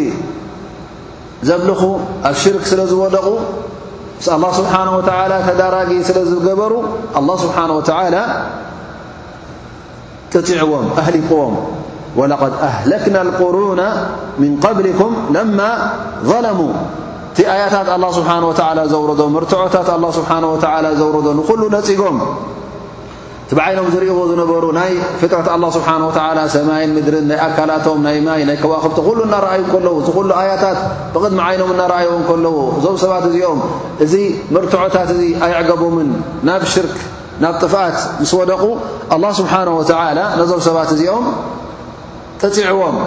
ዘብልኹ ኣብ ሽርክ ስለ ዝወደቑ ምስ ኣላ ስብሓን ወተዓላ ተዳራጊ ስለ ዝገበሩ ኣላ ስብሓን ወተዓላ ቅጽዕዎም ኣህሊቅዎም ወለቐድ ኣህለክና ኣልቁሩና ምን ቐብሊኩም ለማ ዘለሙ እቲ ኣያታት ኣላ ስብሓን ወተዓላ ዘውረዶ መርትዖታት ኣላ ስብሓን ወተዓላ ዘውረዶ ንዅሉ ነጺጎም እቲ ብዓይኖም ዝርእዎ ዝነበሩ ናይ ፍጥረት ኣላ ስብሓን ወተዓላ ሰማይን ምድርን ናይ ኣካላቶም ናይ ማይ ናይ ከዋኽብቲ ዅሉ እናረኣዩ ከለዉ እዚ ዅሉ ኣያታት ብቕድሚ ዓይኖም እናረኣዩ ከለዉ እዞም ሰባት እዚኦም እዚ መርትዖታት እዚ ኣይዕገቡምን ናብ ሽርክ ናብ ጥፍኣት ምስ ወደቑ ኣላ ስብሓን ወተዓላ ነዞም ሰባት እዚኦም ጠፂዕዎም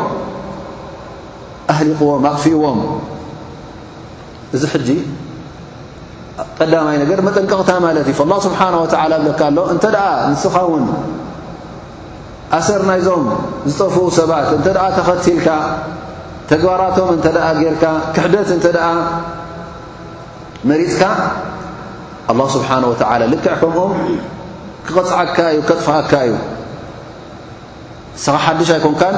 ኣህሊቕዎም ኣቕፊእዎም እዚ ሕጂ ቀዳማይ ነገር መጠንቀቕታ ማለት እዩ ላ ስብሓን ወተዓላ ብለካ ኣሎ እንተ ደኣ ንስኻ ውን ኣሰር ናይዞም ዝጠፍኡ ሰባት እንተ ደኣ ተኸትልካ ተግባራቶም እንተ ደኣ ጌርካ ክሕደት እንተ ደኣ መሪፅካ ኣላህ ስብሓን ወተዓላ ልክዕ ከምኦም ክቐጽዓካ እዩ ከጥፍኣካ እዩ ንስኻ ሓድሽ ኣይኮንካን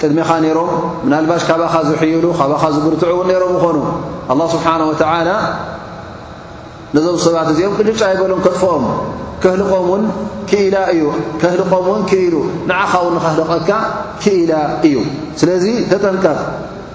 ቅድሜኻ ነይሮም ምናልባሽ ካባኻ ዝሕይሉ ካባኻ ዝብርትዑ እውን ነይሮም ይኾኑ ኣላ ስብሓን ወተዓላ ነዞም ሰባት እዚኦም ቅድጫ ይበሎም ከጥፍኦም ከህልቆም ውን ክኢላ እዩ ከህልቆም እውን ክኢሉ ንዓኻ ውን ንኸህልቐካ ክኢላ እዩ ስለዚ ተጠንቀቕ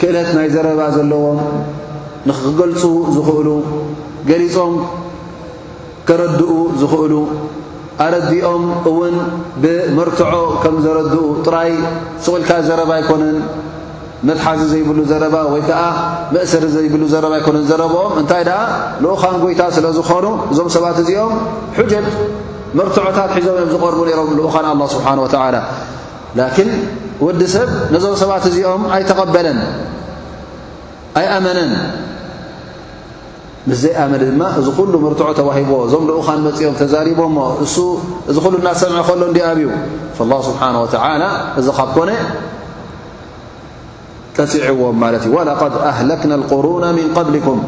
ክእለት ናይ ዘረባ ዘለዎም፣ ንኽገልጹ ዝኽእሉ፣ ገሊጾም ከረድኡ ዝኽእሉ፣ ኣረዲኦም እውን ብመርትዖ ከም ዘረድኡ ጥራይ ሱቕ ኢልካ ዘረባ ኣይኮነን። መትሓዚ ዘይብሉ ዘረባ ወይ ከዓ መእሰሪ ዘይብሉ ዘረባ ኣይኮነን ዘረብኦም እንታይ ደኣ ልኡኻን ጎይታ ስለ ዝኾኑ እዞም ሰባት እዚኦም ሑጀት መርትዖታት ሒዞም እዮም ዝቐርቡ ነይሮም ልኡኻን ኣላ ስብሓን ወተዓላ ላኪን ወዲ ሰብ ነዞም ሰባት እዚኦም ኣይተቐበለን ኣይኣመነን ምስ ዘይኣመነ ድማ እዚ ኩሉ ምርትዖ ተዋሂቦ እዞም ልኡኻን መፂኦም ተዛሪቦ ሞ እሱ እዚ ኩሉ እናሰምዐ ከሎ እንዲ ኣብዩ ላ ስብሓን ወተላ እዚ ካብ ኮነ ع ولقد أهلكنا القرون من قبلكم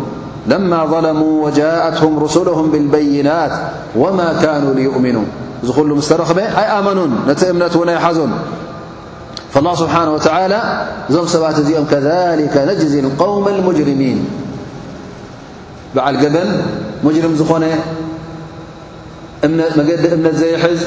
لما ظلموا وجاءتهم رسلهم بالبينات وما كانوا ليؤمنون ل مسترخم أي آمنون نت امن ونيز فالله سبحانه وتعالى م ست م كذلك نجزل قوم المجرمين بعل جبن مجرم زن امن زيز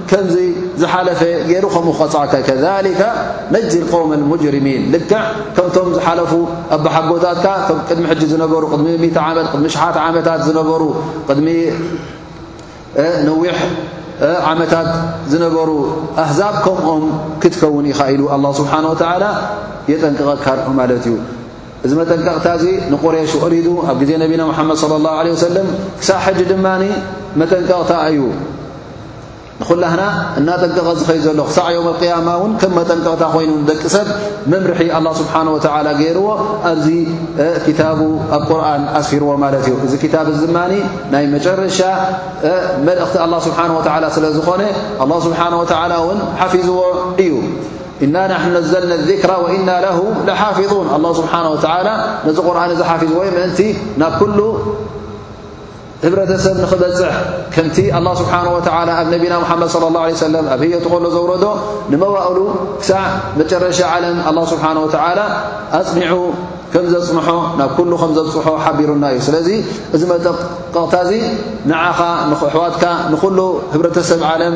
ከምዚ ዝሓለፈ ገይሩ ከምኡ ክቐጽዓካ ከሊከ ነጅ ቆውመ ሙጅርሚን ልክዕ ከምቶም ዝሓለፉ ኣባሓጎታትካ ቶም ቅድሚ ሕጂ ዝነበሩ ቅድሚ ሚት ዓመት ቅድሚ ሸሓት ዓመታት ዝነበሩ ቅድሚ ነዊሕ ዓመታት ዝነበሩ ኣህዛብ ከምኦም ክትከውን ኢኻ ኢሉ ኣላ ስብሓን ወተዓላ የጠንቅቐካ ማለት እዩ እዚ መጠንቀቕታ እዚ ንቑሬሽ ወሪዱ ኣብ ግዜ ነቢና ሙሓመድ صለ ላه ለ ወሰለም ክሳብ ሕጂ ድማ መጠንቀቕታ እዩ ንዅላህና እናጠንቀቐ ዝኸይ ዘሎ ክሳዕ ዮም ቅያማ እውን ከም መጠንቀቕታ ኮይኑ ንደቂ ሰብ መምርሒ ኣላ ስብሓን ወተዓላ ገይርዎ ኣብዚ ክታቡ ኣብ ቁርን ኣስፊርዎ ማለት እዩ እዚ ክታብ እዚ ድማ ናይ መጨረሻ መልእኽቲ ኣላ ስብሓን ወተዓላ ስለ ዝኾነ ኣላ ስብሓን ወተዓላ እውን ሓፊዝዎ እዩ እና ናሕኑ ነዘልና ذክራ ወእና ለ ሓፊظን ኣላ ስብሓን ወተላ ነዚ ቁርን እዚ ሓፊዝዎ ዩ ምእንቲ ናብ ኩሉ ህብረተሰብ ንኽበፅሕ ከምቲ ኣላ ስብሓን ወተላ ኣብ ነቢና ሙሓመድ صለ ላه ለ ሰለም ኣብ ህየቱ ከሎ ዘውረዶ ንመዋእሉ ክሳዕ መጨረሻ ዓለም ኣላ ስብሓን ወተላ ኣፅኒዑ ከም ዘፅንሖ ናብ ኩሉ ከም ዘብፅሖ ሓቢሩና እዩ ስለዚ እዚ መጠቀቕታ እዚ ንዓኻ ንኣሕዋትካ ንኹሉ ህብረተሰብ ዓለም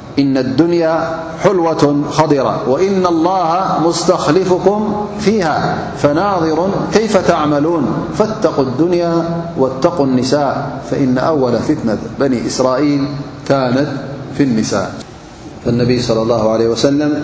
إن الدنيا حلوة خضرة وإن الله مستخلفكم فيها فناظر كيف تعملون فاتقوا الدنيا واتقوا النساء فإن أول فتنة بني إسرائيل كانت في النساء فالنبي - صلى الله عليه وسلم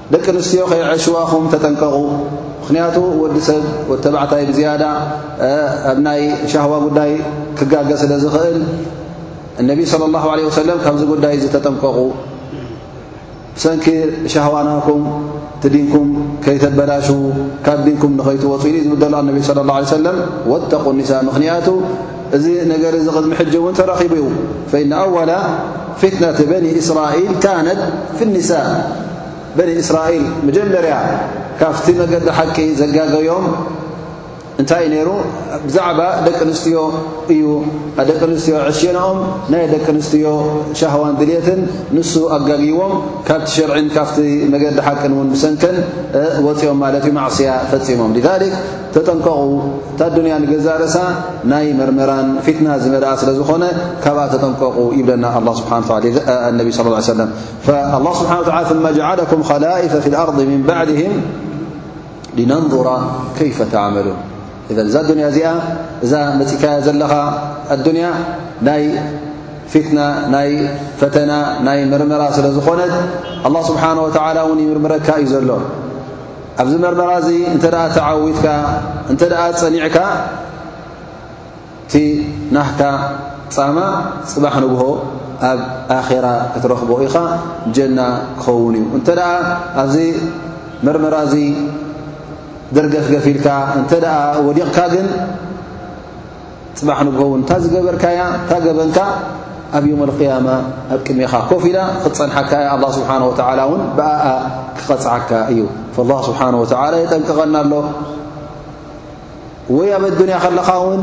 ደቂ ኣንስትዮ ከይዐሽዋኹም ተጠንቀቑ ምኽንያቱ ወዲ ሰብ ወ ተባዕታይ ብዝያዳ ኣብ ናይ ሻህዋ ጉዳይ ክጋገ ስለ ዝኽእል እነቢ صለ ላሁ ለ ወሰለም ካብዚ ጉዳይ ዝተጠንቀቑ ብሰንኪ ሻህዋናኩም ትዲንኩም ከይተበላሹ ካብ ዲንኩም ንኸይትወፁ ኢሉ ዝብደሉ ኣነቢ ለ ላه ሰለም ወተቁ ኒሳ ምኽንያቱ እዚ ነገር እዚ ቅድሚ ሕጂ እውን ተረኺቡ እዩ ፈኢነ ኣወላ ፊትነት በኒ እስራኤል ካነት ፍኒሳ በኒ እስራኤል መጀመርያ ካብቲ መገዲ ሓቂ ዘጋገዮም እንታይ ነይሩ ብዛዕባ ደቂ ኣንስትዮ እዩ ደቂ ኣንስትዮ ዕሽናኦም ናይ ደቂ ኣንስትዮ ሻህዋን ድልትን ንሱ ኣጋግዎም ካብቲ ሸርዕን ካብቲ መገዲ ሓቅን እውን ብሰንከን ወፂኦም ማለት እዩ ማዕስያ ፈፂሞም ሊክ ተጠንቀቑ እታ ኣዱንያ ንገዛእ ርእሳ ናይ መርመራን ፊትና ዝመልኣ ስለ ዝኾነ ካብኣ ተጠንቀቑ ይብለና ኣላ ስብሓ ነቢ ስ ላ ሰለም ኣላ ስብሓን ወላ ثመ ጀዓለኩም ኸላኢፈ ፊ ልኣርض ምን ባዕድህም ሊነንظራ ከይፈ ተዕመሉን እዘ እዛ ኣዱንያ እዚኣ እዛ መፂካያ ዘለኻ ኣዱንያ ናይ ፊትና ናይ ፈተና ናይ መርመራ ስለ ዝኾነት ኣላ ስብሓን ወተዓላ እውን ይምርምረካ እዩ ዘሎ ኣብዚ መርመራ እዚ እንተ ተዓዊትካ እንተ ጸኒዕካ እቲ ናህካ ጻማ ጽባሕ ንግሆ ኣብ ኣራ ክትረኽቦ ኢኻ ጀና ክኸውን እዩ እንተ ኣብዚ መርመራ እዚ ደርገፍገፊልካ እንተ ወዲቕካ ግን ጽባሕ ንግሆ ውን እታ ዝገበርካያ እታ ገበንካ ኣብ ዮም ኣልቅያማ ኣብ ቅድሜኻ ኮፍ ኢላ ክትጸንሓካ እያ ኣላ ስብሓን ወተዓላ እውን ብኣኣ ክቐጽዓካ እዩ ላ ስብሓን ወተዓላ የጠንቅቐና ኣሎ ወይ ኣብ ኣዱንያ ከለኻ ውን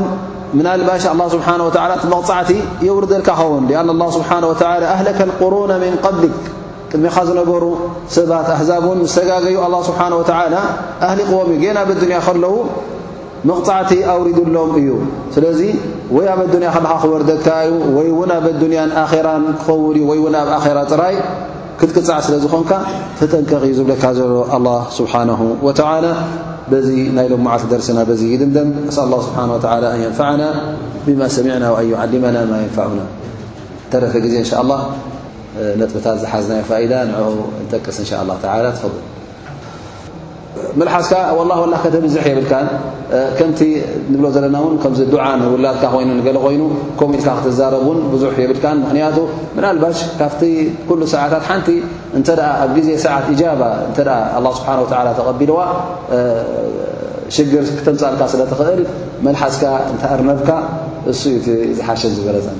ምናልባሽ ኣላ ስብሓን ወተዓላ እቲ መቕጻዕቲ የውርደልካ ኸውን ኣን ኣላ ስብሓን ወተላ ኣህለከ ልቁሩነ ምን ቀብሊክ ቅድሜኻ ዝነበሩ ሰባት ኣሕዛብ እውን ምሰጋገዩ ኣላ ስብሓን ወተዓላ ኣህሊቕዎም እዩ ገና ኣብ ኣዱንያ ከለዉ መቕጻዕቲ ኣውሪዱሎም እዩ ስለዚ ወይ ኣብ ኣዱንያ ከለኻ ክወርደካ እዩ ወይ ውን ኣብ ኣዱንያን ኣኼራን ክኸውን እዩ ወይ ውን ኣብ ኣኼራ ጥራይ ክትቅጻዕ ስለ ዝኾንካ ተጠንቀቕ እዩ ዝብለካ ዘሎ ኣላ ስብሓንሁ ወተላ በዚ ናይ ሎም መዓልቲ ደርስና በዚ ይድምደም ኣስ ኣላ ስብሓን ወተላ ኣን የንፍዓና ብማ ሰሚዕና ኣን ዩዓሊመና ማ የንፋዑና ተረፈ ግዜ እንሻ ላ ነጥብታት ዝሓዝናዮ ፋኢዳ ንዕኡ ንጠቅስ እንሻ ላ ተላ ትኸብ መልሓስካ ወላ ወላ ከተብዝሕ የብልካን ከምቲ ንብሎ ዘለና እውን ከምዚ ዱዓ ንውላድካ ኮይኑ ንገለ ኮይኑ ከምኡ ኢልካ ክትዛረብ እውን ብዙሕ የብልካን ምክንያቱ ምናልባሽ ካብቲ ኩሉ ሰዓታት ሓንቲ እንተ ኣብ ግዜ ሰዓት እጃባ እተ ኣላ ስብሓን ወላ ተቐቢልዋ ሽግር ክተምፃልካ ስለ ትኽእል መልሓስካ እንተኣርነብካ እሱ እዩ ዝሓሸን ዝበለፀን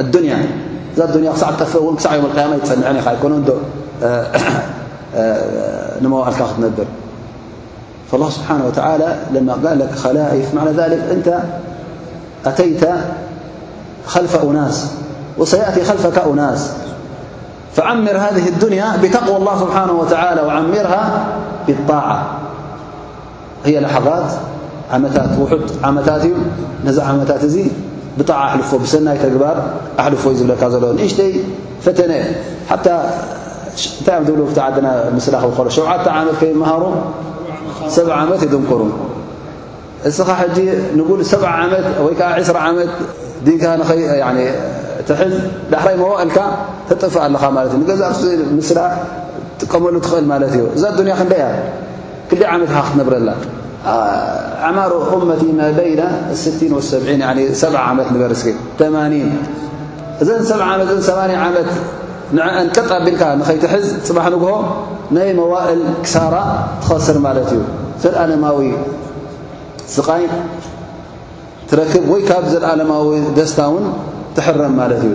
الدنيا يم القياةن لتنبر فالله سبحانه وتعالى لما قال لك خلائف معنى ذلك أنت أتيت خلف أناس وسيأتي خلفك أناس فعمر هذه الدنيا بتقوى الله سبحانه وتعالى وعمرها بالطاعة ህየ ላሓዛት ዓመታት ውሑድ ዓመታት እዩ ነዚ ዓመታት እዚ ብጣዕ ኣሕልፎ ብሰናይ ተግባር ኣሕልፎ እዩ ዝብለካ ዘሎ ንእሽተይ ፈተነ እየ ሓታ እንታይ እዮም ዝብሉ ክቲ ዓድና ምስላ ክኸሎ ሸውዓተ ዓመት ከይምሃሩ ሰብ ዓመት የድንክሩ እስኻ ሕጂ ንጉል ሰብ ዓመት ወይ ከዓ ዕስራ ዓመት ዲንካ ንኸይ ትሕዝ ዳሕራይ መዋእልካ ተጥፍእ ኣለኻ ማለት እዩ ንገዛእ ምስላ ጥቀመሉ ትኽእል ማለት እዩ እዛ ኣዱንያ ክንደይ እያ ክንደይ ዓመት ኢኻ ክትነብረላ ኣዕማሩ ኡመቲ ማ በይነ ስቲን ወሰብዒን ያኒ ሰብዓ ዓመት ንበር እስኪ ተማኒን እዘን ሰብዓ ዓመት እዘን ሰማንያ ዓመት ንዕአን ቀጥ ኣቢልካ ንኸይትሕዝ ፅባሕ ንግሆ ናይ መዋእል ክሳራ ትኸስር ማለት እዩ ዘለኣለማዊ ስቓይ ትረክብ ወይ ካብ ዘለኣለማዊ ደስታ እውን ትሕረም ማለት እዩ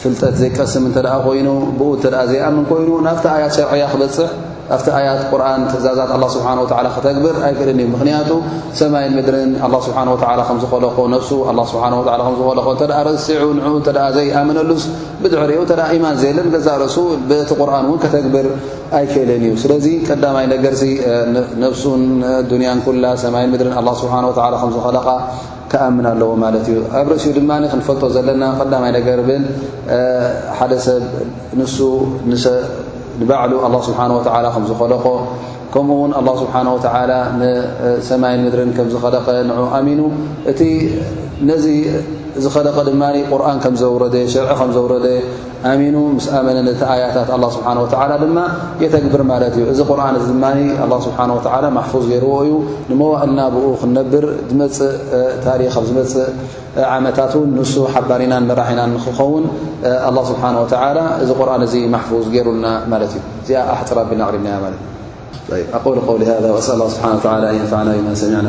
ፍልጠት ዘይቀስም እንተ ኮይኑ ብኡ እተ ዘይኣምን ኮይኑ ናብቲ ኣያት ሸርዕያ ክበፅሕ ኣብቲ ኣያት ቁርን ትእዛዛት ኣላ ስብሓን ወላ ክተግብር ኣይክእልን እዩ ምኽንያቱ ሰማይ ምድርን ኣላ ስብሓን ወላ ከም ዝኸለኮ ነፍሱ ኣ ስብሓን ወ ከም ዝኸለኮ እተ ረሲዑ ንኡ እተ ዘይኣምነሉስ ብድሕሪኡ እተ ኢማን ዘየለን ገዛ ርእሱ በቲ ቁርን እውን ከተግብር ኣይክእልን እዩ ስለዚ ቀዳማይ ነገርሲ ነፍሱን ዱንያን ኩላ ሰማይ ምድርን ኣላ ስብሓን ወላ ከም ዝኸለቃ ክኣምን ኣለዎ ማለት እዩ። ኣብ ርእሲኡ ድማ ክንፈልጦ ዘለና ቀዳማይ ነገር ብል ሓደ ሰብ ንሱ ንባዕሉ ኣላ ስብሓን ወተዓላ ከም ዝኸለቆ ከምኡ ውን ኣላ ስብሓን ወተዓላ ንሰማይ ምድርን ከም ዝኸለቀ ንዑ ኣሚኑ እቲ ነዚ ዝኸለቀ ድማ ቁርን ከም ዘውረደ ሸርዒ ከም ዘውረደ ኣሚኑ ምስ ኣመነ ነቲ ኣያታት ኣላ ስብሓን ወተዓላ ድማ የተግብር ማለት እዩ እዚ ቁርን እዚ ድማ ኣላ ስብሓን ወተዓላ ማሕፉዝ ገይርዎ እዩ ንመዋእልና ብኡ ክንነብር ዝመፅእ ታሪኽ ኣብ ዝመፅእ ዓመታት እውን ንሱ ሓባሪናን መራሒናን ንክኸውን ኣላ ስብሓን ወተዓላ እዚ ቁርን እዚ ማሕፉዝ ገይሩልና ማለት እዩ እዚኣ ኣሕፅር ኣቢልና ኣቕሪብናያ ማለት እዩ ኣቁል ቀውሊ ሃ ወኣስኣል ስብሓን ወተላ ኣን የንፋዕና ብማ ሰሚዕና